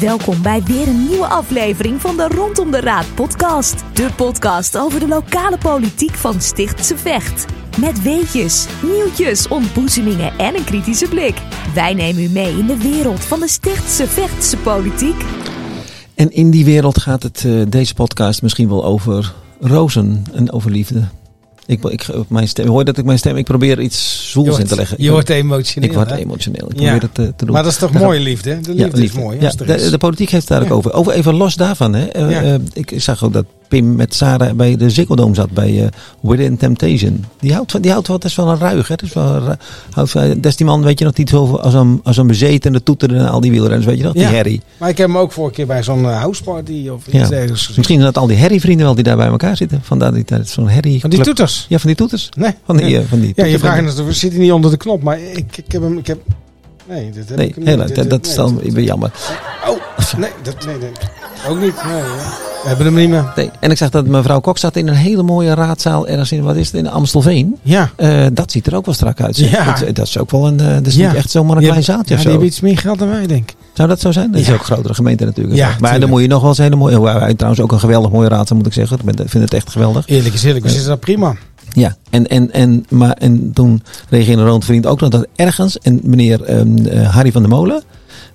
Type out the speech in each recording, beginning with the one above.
Welkom bij weer een nieuwe aflevering van de Rondom de Raad podcast. De podcast over de lokale politiek van Stichtse Vecht. Met weetjes, nieuwtjes, ontboezemingen en een kritische blik. Wij nemen u mee in de wereld van de Stichtse Vechtse politiek. En in die wereld gaat het uh, deze podcast misschien wel over rozen en over liefde. Ik, ik, op mijn stem, hoor dat ik mijn stem, ik probeer iets zoels in te leggen. Je wordt emotioneel. Ik word hè? emotioneel. Ik probeer het uh, te doen. Maar dat is toch Dan mooie liefde? De Ja, liefde is mooi. Ja, de, de politiek heeft het daar ook over. Over even los daarvan. Hè. Eh, eh, ik zag ook dat Pim met Sarah bij de Dome zat bij eh, Within Temptation. Die houdt, die houdt wel, dat is wel een ruig. Hè. Dat, is wel, een houdt, dat is die man, weet je nog, die zo als een, als een bezetende toeter en al die wielrenners, weet je nog? Die herrie. Maar ik heb hem ook vorige keer bij zo'n eh, houseparty of iets dergelijks gezien. Misschien dat al die herrievrienden wel die daar bij elkaar zitten. Vandaar die, dat zo'n herrie. Van die toeters? Ja, van die toeters. Nee. Van die, nee. eh, van die Ja, je vraagt toetervrienden. natuurlijk, zit hij niet onder de knop? Maar ik, ik heb hem... Ik heb, nee, dit heb Nee, ik niet. Dit- Dat, dat is dan weer jammer. Oh, nee, dat, nee, nee. Ook niet. Nee, ja. We hebben hem niet meer. Nee. En ik zag dat mevrouw Kok zat in een hele mooie raadzaal ergens in, wat is het, in Amstelveen. Ja. Eh, dat ziet er ook wel strak uit. zeg. Ja. Dat, dat is ook wel een, eh, dat is Ja. niet echt zomaar een klein ja, of die hebben iets meer geld dan wij, denk ik. Zou dat zo zijn? Dat is ook een grotere gemeente natuurlijk. Ja, maar tuurlijk. dan moet je nog wel eens een hele mooie... Wij wij trouwens ook een geweldig mooie raadzaal moet ik zeggen. Ik vind het echt geweldig. Eerlijk is eerlijk, we zitten daar prima. Ja, en, en, en, maar, en toen reageerde Roland Vriend ook nog dat ergens... En meneer ehm, eh, Harry van der Molen,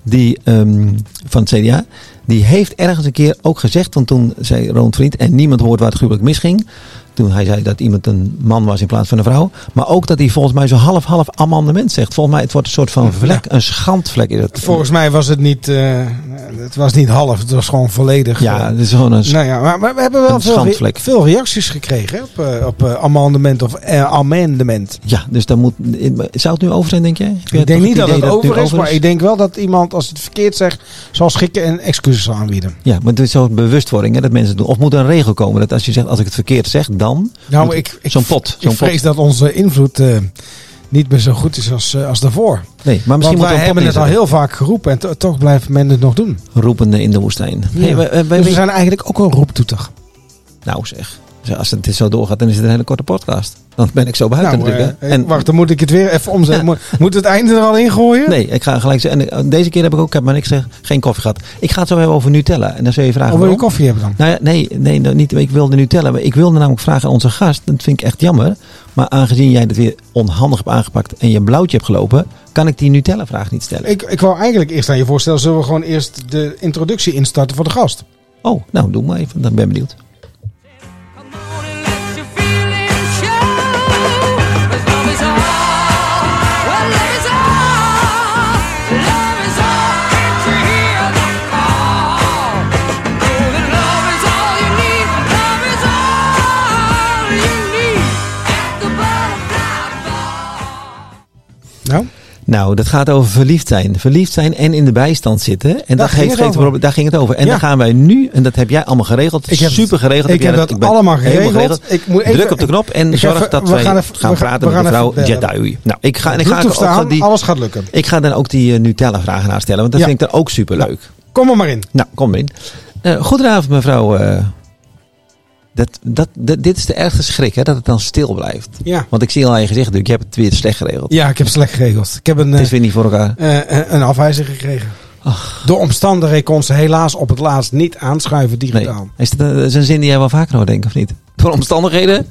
die, ehm, van het CDA... Die heeft ergens een keer ook gezegd, want toen zei Roland Vriend... en niemand hoort waar het gruwelijk misging... Toen hij zei dat iemand een man was in plaats van een vrouw. Maar ook dat hij volgens mij zo half-half amendement zegt. Volgens mij het wordt een soort van vlek, een schandvlek is het. Volgens mij was het niet, eh, het was niet half, het was gewoon volledig. Ja, eh, het is gewoon een Nou ja, maar, maar we hebben wel veel, re- veel reacties gekregen op, eh, op eh, amendement of amendement. Ja, dus daar moet. Zou het nu over zijn, denk jij? Jij Ik denk niet dat idee het nu over is, maar ik denk wel dat iemand als het verkeerd zegt, zal schikken en excuses aanbieden. Ja, maar het is zo'n bewustwording hè, dat mensen het doen. Of moet er een regel komen dat als je zegt, als ik het verkeerd zeg, dan. Nou, ik, ik, zo'n pot. ik pot. vrees dat onze invloed niet meer zo goed is als, als daarvoor. Nee, maar misschien Want wij hebben het al heel vaak geroepen en to- toch blijft men het nog doen. Roepende in de woestijn. Ja. we- Dus we zijn eigenlijk ook een roeptoeter. Nou zeg, als het dit zo doorgaat, dan is het een hele korte podcast. Dan ben ik zo buiten Nou, natuurlijk. eh, hè. En, wacht, dan moet ik het weer even omzetten. Ja. Moet, het einde er al in gooien? Nee, ik ga gelijk zeggen. En eh, deze keer heb ik ook, heb maar niks gezegd, geen koffie gehad. Ik ga het zo hebben over Nutella. En dan zul je vragen. Of wil je koffie hebben dan? Nou ja, nee, nee nou, niet, ik wilde Nutella. Maar ik wilde namelijk vragen aan onze gast. Dat vind ik echt jammer. Maar aangezien jij het weer onhandig hebt aangepakt en je een blauwtje hebt gelopen, kan ik die Nutella-vraag niet stellen. Ik, ik wou eigenlijk eerst aan je voorstellen, zullen we gewoon eerst de introductie instarten voor de gast? Oh, nou, doe maar even. Dan ben ik benieuwd. Nou? Nou, dat gaat over verliefd zijn. Verliefd zijn en in de bijstand zitten. En Daar dat ging heeft het probleem- daar ging het over. En Ja. dan gaan wij nu, en dat heb jij allemaal geregeld. Ik heb- super geregeld. ik heb dat ben allemaal geregeld. Ik moet even- Druk op de knop en zorg even- dat we wij gaan even- praten met mevrouw. Jedi. Nou, ik ga, en ik ga, ook, staan, die, alles gaat lukken. ik ga dan ook die eh, Nutella-vragen aanstellen. Want dat Ja. vind ik dan ook super leuk. Kom er maar in. Nou, kom in. Eh goedenavond, mevrouw. eh, dat, dat, dat- dit is de ergste schrik, hè, dat het dan stil blijft. Ja. Want ik zie al aan je gezicht natuurlijk, je hebt het weer slecht geregeld. Ja, ik heb slecht geregeld. Ik heb een, Het is weer niet voor elkaar. eh, eh, een afwijzing gekregen. Ach. Door omstandigheden kon ze helaas op het laatst niet aanschuiven Nee. digitaal. Is dat, een- is een zin die jij wel vaker hoort, denk ik, of niet? Door omstandigheden?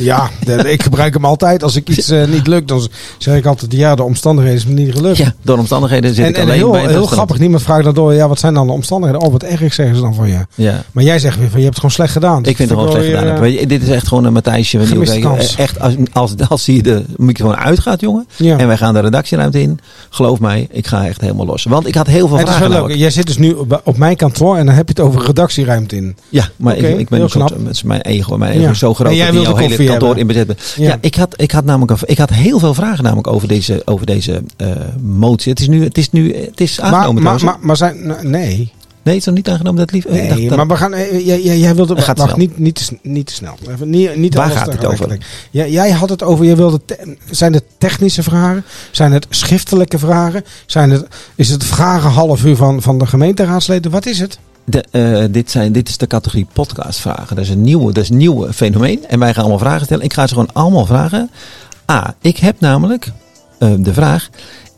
Ja, ik gebruik hem altijd. Als ik iets eh, niet lukt, dan zeg ik altijd... Ja, de omstandigheden is me niet gelukt. Ja, door omstandigheden zit en ik en alleen heel, bij heel grappig, niemand vraagt dan door... Ja, wat zijn dan de omstandigheden? Oh, wat erg zeggen ze dan van je. Ja. Maar jij zegt weer van, je hebt het gewoon slecht gedaan. Dus Ik vind het gewoon slecht gedaan. Weet je, dit is echt gewoon een Matthijsje. Nieuwkerk. kans. Echt, als, als, als hier de microfoon uitgaat, jongen. eh, Ja. En wij gaan de redactieruimte in. Geloof mij, ik ga echt helemaal los. Want ik had heel veel Het is vragen. wel leuk. namelijk. Jij zit dus nu op, op mijn kantoor en dan heb je het over redactieruimte in. Ja, maar ik, ik ben heel soort, knap. het is mijn ego. Mijn ego Ja. is zo groot En jij dat hele koffie kantoor hebben. in bezet ben. Ja. Ja, ik, had, ik, had namelijk ik had heel veel vragen namelijk over deze, over deze eh, motie. Het is nu, het is nu, het is Maar, aangenomen maar, hè? maar, maar zijn... Nee. Nee, het is nog niet aangenomen dat lief. Nee, dacht dat- maar we gaan. eh, Jij, jij, jij wilde. Het gaat wacht, niet, niet, te, niet te snel. Even, niet, niet Waar gaat het over? Jij, jij had het over. Jij wilde. te- zijn het technische vragen? Zijn het schriftelijke vragen? Zijn het, is het vragen half uur van, van de gemeenteraadsleden? Wat is het? De, eh, dit, zijn, dit is de categorie podcastvragen. Dat is een nieuwe, dat is een nieuwe fenomeen. En wij gaan allemaal vragen stellen. Ik ga ze gewoon allemaal vragen. A, ik heb namelijk eh, de vraag.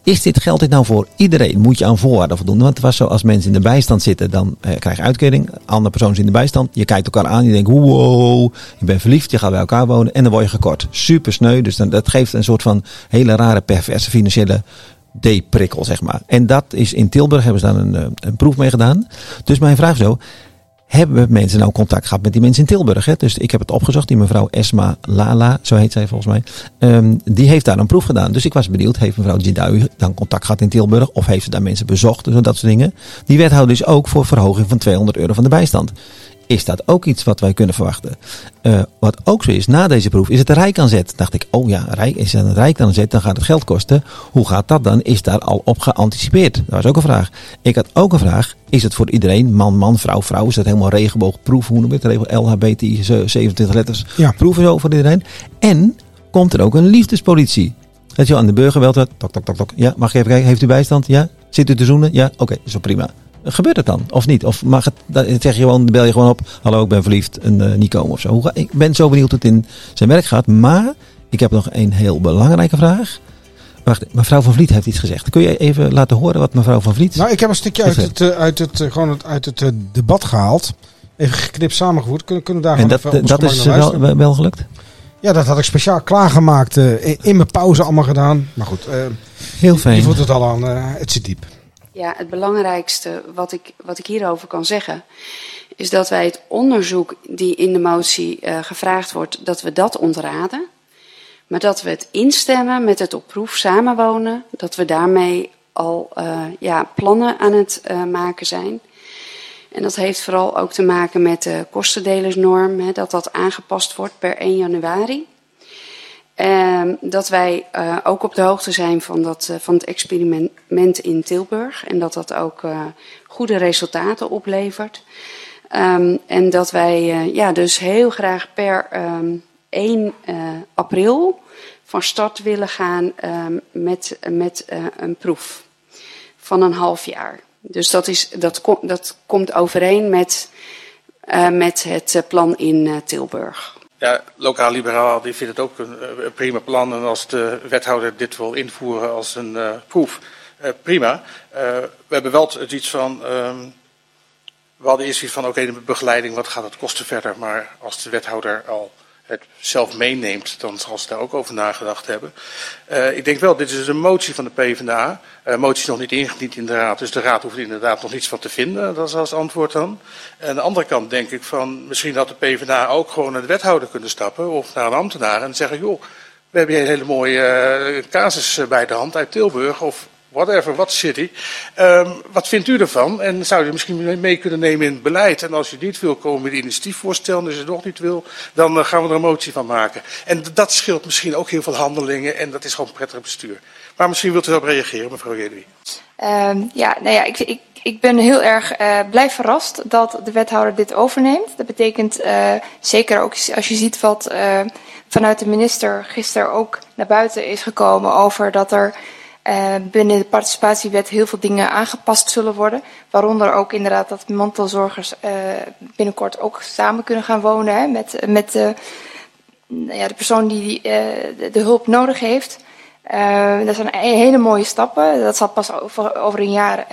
Is dit, geldt dit nou voor iedereen? Moet je aan voorwaarden voldoen? Want het was zo, als mensen in de bijstand zitten, dan eh, krijg je uitkering. Andere persoon is in de bijstand. Je kijkt elkaar aan. Je denkt, wow, je bent verliefd. Je gaat bij elkaar wonen. En dan word je gekort. Super sneu. Dus dan, dat geeft een soort van hele rare, perverse financiële D-prikkel, zeg maar. En dat is in Tilburg, hebben ze daar een, eh, een proef mee gedaan. Dus mijn vraag is zo, hebben mensen nou contact gehad met die mensen in Tilburg? Hè? Dus ik heb het opgezocht, die mevrouw Esma Lala, zo heet zij volgens mij. Ehm, die heeft daar een proef gedaan. Dus ik was benieuwd, heeft mevrouw Jidawi dan contact gehad in Tilburg? Of heeft ze daar mensen bezocht? Dus dat soort dingen. Die wethouder is ook voor verhoging van 200 euro van de bijstand. Is dat ook iets wat wij kunnen verwachten? Eh, wat ook zo is, na deze proef is het Rijk aan zet. Dacht ik, oh ja, Rijk, is het Rijk aan zet, dan gaat het geld kosten. Hoe gaat dat dan? Is daar al op geanticipeerd? Dat was ook een vraag. Ik had ook een vraag, is het voor iedereen, man, man, vrouw, vrouw, is dat helemaal regenboogproef, hoe noem je het, regel LHBT, 27 letters, Ja. proeven zo voor iedereen? En komt er ook een liefdespolitie? Dat je aan de burger belt, tok, tok, tok, tok. Ja, mag je even kijken, heeft u bijstand? Ja? Zit u te zoenen? Ja? Oké, zo prima. Gebeurt het dan? Of niet? Of mag het, dan zeg je gewoon, bel je gewoon op. Hallo, ik ben verliefd en eh, niet komen of zo. Hoe Ik ben zo benieuwd hoe het in zijn werk gaat. Maar ik heb nog een heel belangrijke vraag. Wacht, mevrouw van Vliet heeft iets gezegd. Kun je even laten horen wat mevrouw van Vliet... Nou, ik heb een stukje uit het, eh, uit het, eh, gewoon het, uit het debat gehaald. Even geknipt samengevoerd. Kunnen, kunnen we daar en dat, even dat is wel, wel gelukt? Ja, dat had ik speciaal klaargemaakt. in, in mijn pauze allemaal gedaan. Maar goed, eh, Heel je fijn. voelt het al aan. het zit diep. Ja, het belangrijkste wat ik, wat ik hierover kan zeggen, is dat wij het onderzoek die in de motie eh, gevraagd wordt, dat we dat ontraden. Maar dat we het instemmen met het op proef samenwonen, dat we daarmee al eh, ja, plannen aan het eh, maken zijn. En dat heeft vooral ook te maken met de kostendelersnorm, hè, dat dat aangepast wordt per 1 januari. Ehm, dat wij eh, ook op de hoogte zijn van, dat, eh, van het experiment in Tilburg. En dat dat ook eh, goede resultaten oplevert. Ehm, en dat wij ja, dus heel graag per ehm 1 eh, april van start willen gaan met, met een proef van een half jaar. Dus dat, is, dat, kom- dat komt overeen met, met het plan in Tilburg. Ja, lokaal liberaal die vindt het ook een, eh, een prima plan. En als de wethouder dit wil invoeren als een eh, proef, eh, prima. We hebben wel iets van. ehm, we hadden eerst iets van: oké, de begeleiding, wat gaat het kosten verder? Maar als de wethouder al het zelf meeneemt, dan zal ze daar ook over nagedacht hebben. Eh, ik denk wel, dit is een motie van de PvdA. Eh motie is nog niet ingediend in de raad, dus de raad hoeft er inderdaad nog niets van te vinden. Dat is als antwoord dan. En aan de andere kant denk ik van, misschien had de PvdA ook gewoon naar de wethouder kunnen stappen of naar een ambtenaar en zeggen, joh, we hebben hier een hele mooie eh, casus bij de hand uit Tilburg of whatever, what city. Ehm, wat vindt u ervan? En zou je misschien mee- kunnen nemen in het beleid? En als u niet wil komen met een initiatiefvoorstel, en als u het nog niet wil, dan eh, gaan we er een motie van maken. En dat scheelt misschien ook heel veel handelingen en dat is gewoon prettig bestuur. Maar misschien wilt u erop reageren, mevrouw Jedwi. Ehm, ja, nou ja, ik, ik, ik ben heel erg eh, blij verrast dat de wethouder dit overneemt. Dat betekent eh, zeker ook als je ziet wat vanuit de minister gisteren ook naar buiten is gekomen over dat er eh, binnen de participatiewet heel veel dingen aangepast zullen worden. Waaronder ook inderdaad dat mantelzorgers eh, binnenkort ook samen kunnen gaan wonen hè, met, met nou ja, de persoon die eh, de, de hulp nodig heeft. Dat zijn e- hele mooie stappen. Dat zal pas over, over een jaar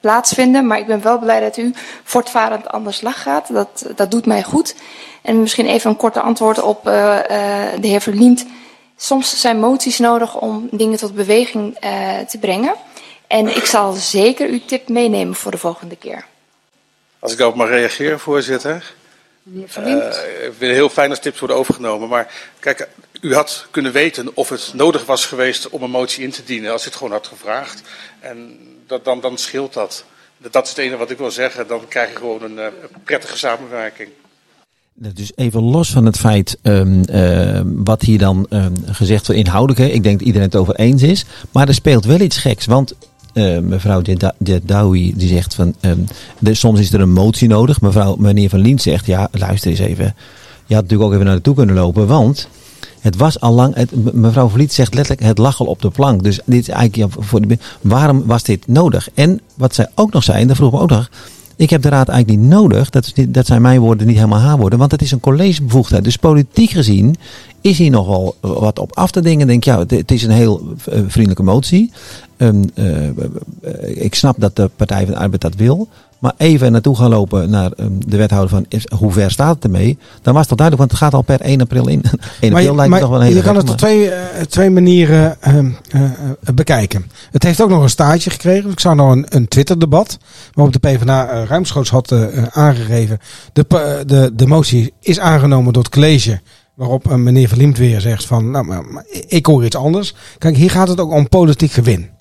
plaatsvinden. Maar ik ben wel blij dat u voortvarend aan de slag gaat. Dat, dat doet mij goed. En misschien even een korte antwoord op de heer Verlient. Soms zijn moties nodig om dingen tot beweging eh, te brengen. En ik zal zeker uw tip meenemen voor de volgende keer. Als ik daarop mag reageren, voorzitter. Meneer. Eh, ik vind het heel fijn als tips worden overgenomen. Maar kijk, u had kunnen weten of het nodig was geweest om een motie in te dienen als u het gewoon had gevraagd. En dat, dan, dan scheelt dat. Dat is het enige wat ik wil zeggen. Dan krijg je gewoon een eh, prettige samenwerking. Dus even los van het feit ehm, eh, wat hier dan ehm, gezegd wordt inhoudelijk. Ik denk dat iedereen het over eens is. Maar er speelt wel iets geks. Want eh, mevrouw Jeddawi die zegt van... ehm, er, soms is er een motie nodig. Mevrouw, meneer Van Lien zegt... Ja, luister eens even. Je had natuurlijk ook even naar naartoe kunnen lopen. Want het was al lang... Mevrouw Vliet zegt letterlijk... Het lag al op de plank. Dus dit is eigenlijk... voor de, waarom was dit nodig? En wat zij ook nog zei... En dat vroeg me ook nog... Ik heb de raad eigenlijk niet nodig. Dat, dat zijn mijn woorden, niet helemaal haar woorden. Want het is een collegebevoegdheid. Dus politiek gezien is hier nogal wat op af te dingen. Denk ja, het, het is een heel eh, vriendelijke motie. Ehm, eh, eh, ik snap dat de Partij van de Arbeid dat wil. Maar even naartoe gaan lopen naar ehm, de wethouder van is, hoe ver staat het ermee? Dan was het toch duidelijk, want het gaat al per 1 april in. 1 Maar, april lijkt me toch wel een hele je kan het op twee, eh, twee manieren ehm, eh, eh, bekijken. Het heeft ook nog een staartje gekregen. Ik zag nog een, een Twitter-debat. Waarop de PvdA ruimschoots had aangegeven. De, de, de motie is aangenomen door het college. Waarop meneer Verliemd weer zegt van, nou, maar, maar ik hoor iets anders. Kijk, hier gaat het ook om politiek gewin.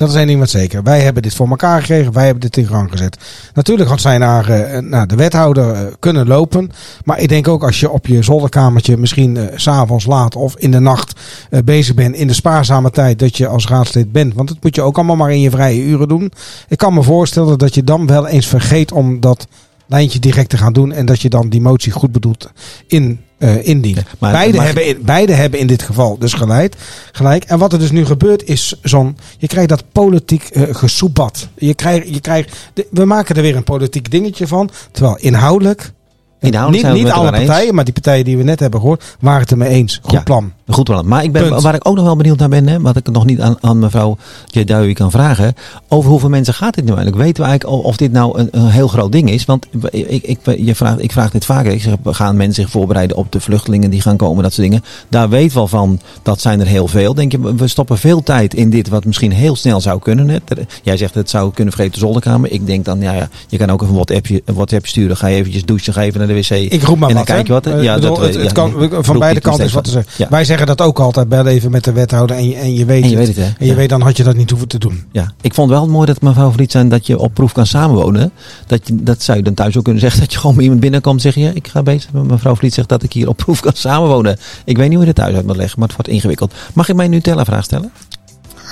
Dat is één ding wat zeker. Wij hebben dit voor elkaar gekregen. Wij hebben dit in gang gezet. Natuurlijk had zij naar, eh, naar de wethouder eh, kunnen lopen. Maar ik denk ook als je op je zolderkamertje misschien eh, s s'avonds laat of in de nacht eh, bezig bent. In de spaarzame tijd dat je als raadslid bent. Want dat moet je ook allemaal maar in je vrije uren doen. Ik kan me voorstellen dat je dan wel eens vergeet om dat lijntje direct te gaan doen. En dat je dan die motie goed bedoeld in, eh indient. maar- beide, maar- hebben in, beide hebben in dit geval dus gelijk, gelijk. En wat er dus nu gebeurt is zo'n... Je krijgt dat politiek gesoebat. Je krijgt, je krijgt, we maken er weer een politiek dingetje van. Terwijl inhoudelijk... Inhoudelijk niet niet alle eens. partijen, maar die partijen die we net hebben gehoord... waren het ermee eens. Goed Ja. plan. Goed plan. Maar ik ben, Punt. waar ik ook nog wel benieuwd naar ben, hè, wat ik nog niet aan, aan mevrouw Jeduy kan vragen. Over hoeveel mensen gaat dit nu eigenlijk? Weten we eigenlijk of, dit nou een, een heel groot ding is? Want ik, ik, je vraagt, ik vraag dit vaker. Ik zeg, gaan mensen zich voorbereiden op de vluchtelingen die gaan komen, dat soort dingen. Daar weet wel van, dat zijn er heel veel. Denk je, we stoppen veel tijd in dit wat misschien heel snel zou kunnen. Hè? Jij zegt, het zou kunnen vergeten de zolderkamer. Ik denk dan, ja, ja je kan ook even een WhatsAppje, WhatsApp sturen. Ga je eventjes douchen, ga even naar de wc. Ik roep maar en dan wat. kijk je wat. hè. Eh, Ja, bedoel, dat, het, het ja, kan, van beide kanten is wat te zeggen. Wij zeggen dat ook altijd. Bel even met de wethouder en je, en je weet En je het. weet het, hè? En je Ja. weet dan had je dat niet hoeven te doen. Ja, ik vond wel mooi dat mevrouw Vliet zijn dat je op proef kan samenwonen. Dat, je, dat zou je dan thuis ook kunnen zeggen. Dat je gewoon bij iemand binnenkomt en zeg je, ik ga bezig. Mevrouw Vliet zegt dat ik hier op proef kan samenwonen. Ik weet niet hoe je dat thuis uit moet leggen, maar het wordt ingewikkeld. Mag ik mijn Nutella-vraag stellen?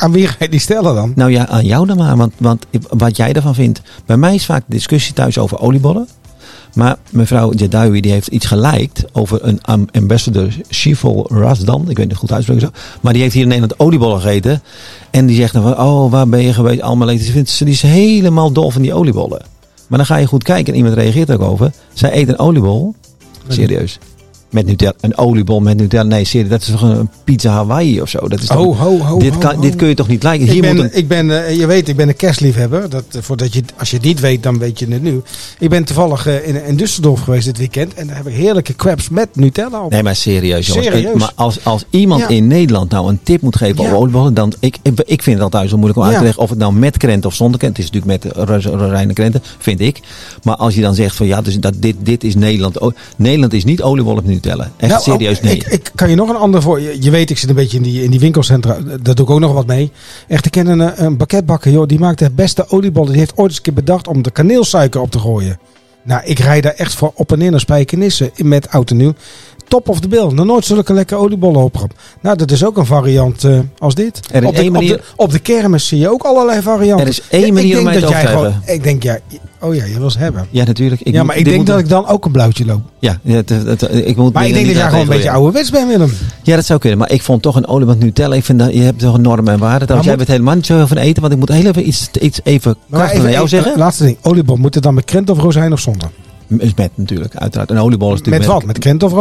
Aan wie ga je die stellen dan? Nou ja, aan jou dan maar. Want, want wat jij ervan vindt. Bij mij is vaak de discussie thuis over oliebollen. Maar mevrouw Jadawi die heeft iets geliked over een ambassador Shifal Rasdan. Ik weet niet goed uitspreken zo. Maar die heeft hier in Nederland oliebollen gegeten. En die zegt dan van, oh waar ben je geweest? Allemaal eten. Ze vindt, ze die is helemaal dol van die oliebollen. Maar dan ga je goed kijken en iemand reageert er ook over. Zij eet een oliebol. Serieus. Met Nutella. Een oliebol met Nutella. Nee, serieus. Dat is toch een pizza Hawaii of zo. Dat is toch, Ho, ho, ho, dit, kan, ho. dit kun je toch niet lijken? Ik Hier ben, moet een, ik ben, eh, je weet, ik ben een kerstliefhebber. Dat, eh, voordat je, als je het niet weet, dan weet je het nu. Ik ben toevallig eh, in, in Düsseldorf geweest dit weekend. En daar heb ik heerlijke crabs met Nutella op. Nee, maar serieus, jongens. Serieus? Maar als, als iemand Ja. in Nederland nou een tip moet geven Ja. over oliebollen, dan ik, ik, vind het altijd zo moeilijk om uit te leggen of het nou met krenten of zonder krenten. Het is natuurlijk met rozijnen krenten, vind ik. Maar als je dan zegt van ja, dus dat, dit, dit is Nederland. Oh, Nederland is niet oliebollen met Echt Nou, serieus, ook- nee. Ik, ik kan je nog een ander voor. Je, je weet, ik zit een beetje in die, in die winkelcentra. Daar doe ik ook nog wat mee. Echt, ik ken een, eh, een pakketbakker, joh. Die maakt de beste oliebollen. Die heeft ooit eens een keer bedacht om de kaneelsuiker op te gooien. Nou, ik rijd daar echt voor op en neer naar Spijkenisse met oud en nieuw. Top of the bill. Nog nooit zulke lekkere oliebollen opgehad. Nou, dat is ook een variant eh, als dit. Er is op, de, één manier- op, de, op de kermis zie je ook allerlei varianten. Er is één Ja, ik manier om denk mij dat te jij gewoon- Ik denk, ja, oh ja, je wil ze hebben. ja, natuurlijk. Ik ja, moet- maar ik denk moet- dat ik dan ook een blauwtje loop. Ja, ja, het- het- het- ik moet Maar ik denk dat jij gewoon een beetje ouderwets bent, Willem. Ja, dat zou kunnen. Maar ik vond toch een olie met Nutella. Ik vind dat je hebt toch een norm en waarde. Maar jij bent helemaal niet zo van eten. Want ik moet heel even iets, iets even krachtig naar jou zeggen. eh, Laatste ding. Oliebol, moet het dan met krent of rozijn of zonder? Is Met natuurlijk, uiteraard. Een oliebol is Met natuurlijk wat? Met krent of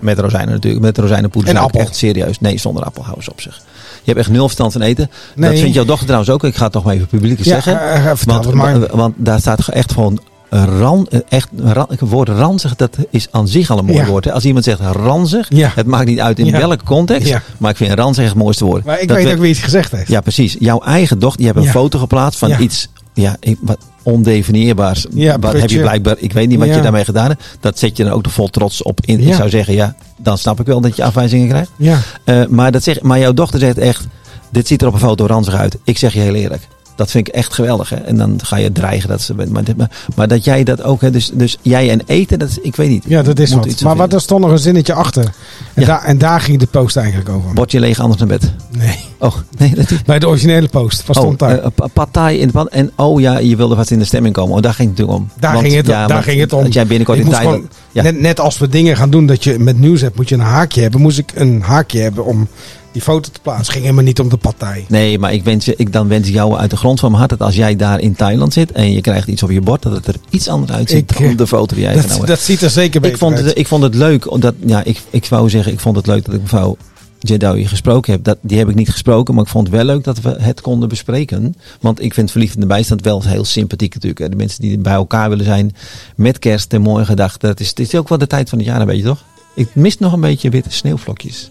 met rozijnen natuurlijk. Met rozijnenpoeder. En appel? Echt serieus. Nee, zonder appel. Hou eens op zich. Je hebt echt nul verstand van eten. Nee. Dat vindt jouw dochter trouwens ook. Ik ga het toch maar even publiek Ja, zeggen. eh, eh, want, het maar. wa- want daar staat echt gewoon ran, eh, echt, ran, het woord ranzig, dat is aan zich al een mooi Ja. woord. Hè? Als iemand zegt ranzig, Ja. het maakt niet uit in Ja. welke context, maar ik vind ranzig het mooiste woord. Maar ik Dat weet we- ook wie het gezegd heeft. Ja, precies. Jouw eigen dochter, die hebt een foto geplaatst van iets, ja, ik- wat ondefinieerbaars. Ja, wat heb je blijkbaar, ik weet niet wat Ja. je daarmee gedaan hebt. Dat zet je dan ook nog vol trots op in. Ik zou zeggen, ja, dan snap ik wel dat je afwijzingen krijgt. Ja. Eh, maar, dat zeg, maar jouw dochter zegt echt, dit ziet er op een foto ranzig uit. Ik zeg je heel eerlijk. Dat vind ik echt geweldig. Hè? En dan ga je dreigen dat ze. Maar, maar, maar dat jij dat ook. Hè? Dus, dus jij en eten, dat ik weet niet. ja, dat is Moet wat. Maar wat, er stond nog een zinnetje achter. En, Ja. daar- en daar ging de post eigenlijk over. Word je leeg anders naar bed? Nee. Oh, nee, dat. Bij de originele post. Wat stond oh, daar? eh, pa- Partij in de pan. En oh ja, je wilde vast in de stemming komen. Oh, daar ging het natuurlijk om. daar Want, ging het, ja, daar ging het om. Als jij binnenkort in gewoon- Ja. net, net als we dingen gaan doen dat je met nieuws hebt, moet je een haakje hebben. Moest ik een haakje hebben om die foto te plaatsen. Het ging helemaal niet om de partij. Nee, maar ik wens, je- ik, dan wens ik jou uit de grond van mijn hart dat als jij daar in Thailand zit en je krijgt iets op je bord, dat het er iets anders uitziet Ik, eh, dan de foto die jij Dat, genomen dat ziet er zeker beter ik vond, uit. het, ik vond het leuk, omdat, ja, ik, ik wou zeggen, ik vond het leuk dat ik mevrouw Jedawi gesproken heb. Dat, die heb ik niet gesproken, maar ik vond het wel leuk dat we het konden bespreken. Want ik vind verliefd in de bijstand wel heel sympathiek natuurlijk. De mensen die bij elkaar willen zijn met kerst en mooie gedachten. Dat is, het is ook wel de tijd van het jaar, een beetje toch? Ik mis nog een beetje witte sneeuwvlokjes.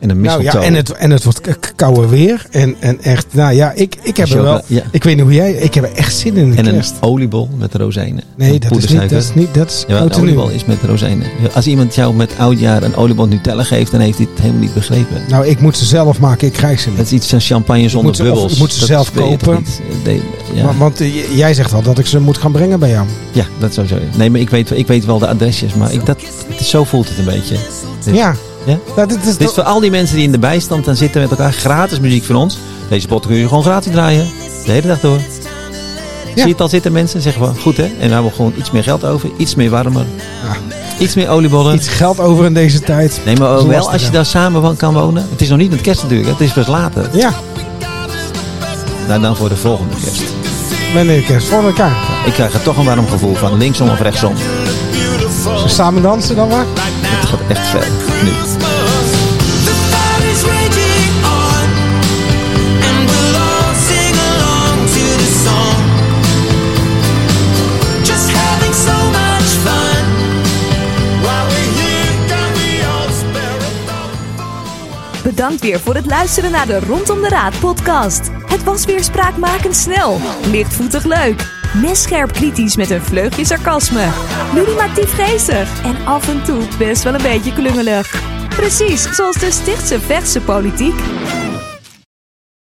En een nou ja, en het, en het wordt kouder weer. En, en echt, nou ja, ik, ik heb er wel. ja. Ik weet niet hoe jij. Ik heb er echt zin in. De En een oliebol met rozijnen. Nee, dat is niet. Dat is niet. Dat is Ja, een oliebol is met rozijnen. Als iemand jou met oudjaar een oliebol Nutella geeft, dan heeft hij het helemaal niet begrepen. Nou, ik moet ze zelf maken. Ik krijg ze niet. Dat is iets als champagne zonder moet ze- of bubbels. ik moet ze Dat zelf kopen. Eh, ja. Want, want, eh, jij zegt wel dat ik ze moet gaan brengen bij jou. ja, dat sowieso. Nee, maar ik weet, ik weet wel de adresjes. Maar ik, dat, het is, zo voelt het een beetje. Dit- Ja. Ja? Nou, dit is toch- voor al die mensen die in de bijstand dan zitten met elkaar. Gratis muziek van ons. Deze pot kun je gewoon gratis draaien. De hele dag door. Zie je het al zitten mensen? Zeggen we goed hè? En we hebben gewoon iets meer geld over. Iets meer warmer. Iets meer oliebollen. iets geld over in deze tijd. Nee, maar is wel als je daar samen van kan wonen. Het is nog niet met kerst natuurlijk. hè. Het is pas later. Ja, Nou, dan voor de volgende kerst. wanneer kerst voor elkaar. Ik krijg er toch een warm gevoel van. Linksom of rechtsom. We samen dansen dan maar? Het gaat echt ver. Nu. Weer voor het luisteren naar de Rondom de Raad podcast. Het was weer spraakmakend snel, lichtvoetig leuk, messcherp kritisch met een vleugje sarcasme, ludimatief geestig en af en toe best wel een beetje klungelig. Precies zoals de Stichtse Vechtse politiek.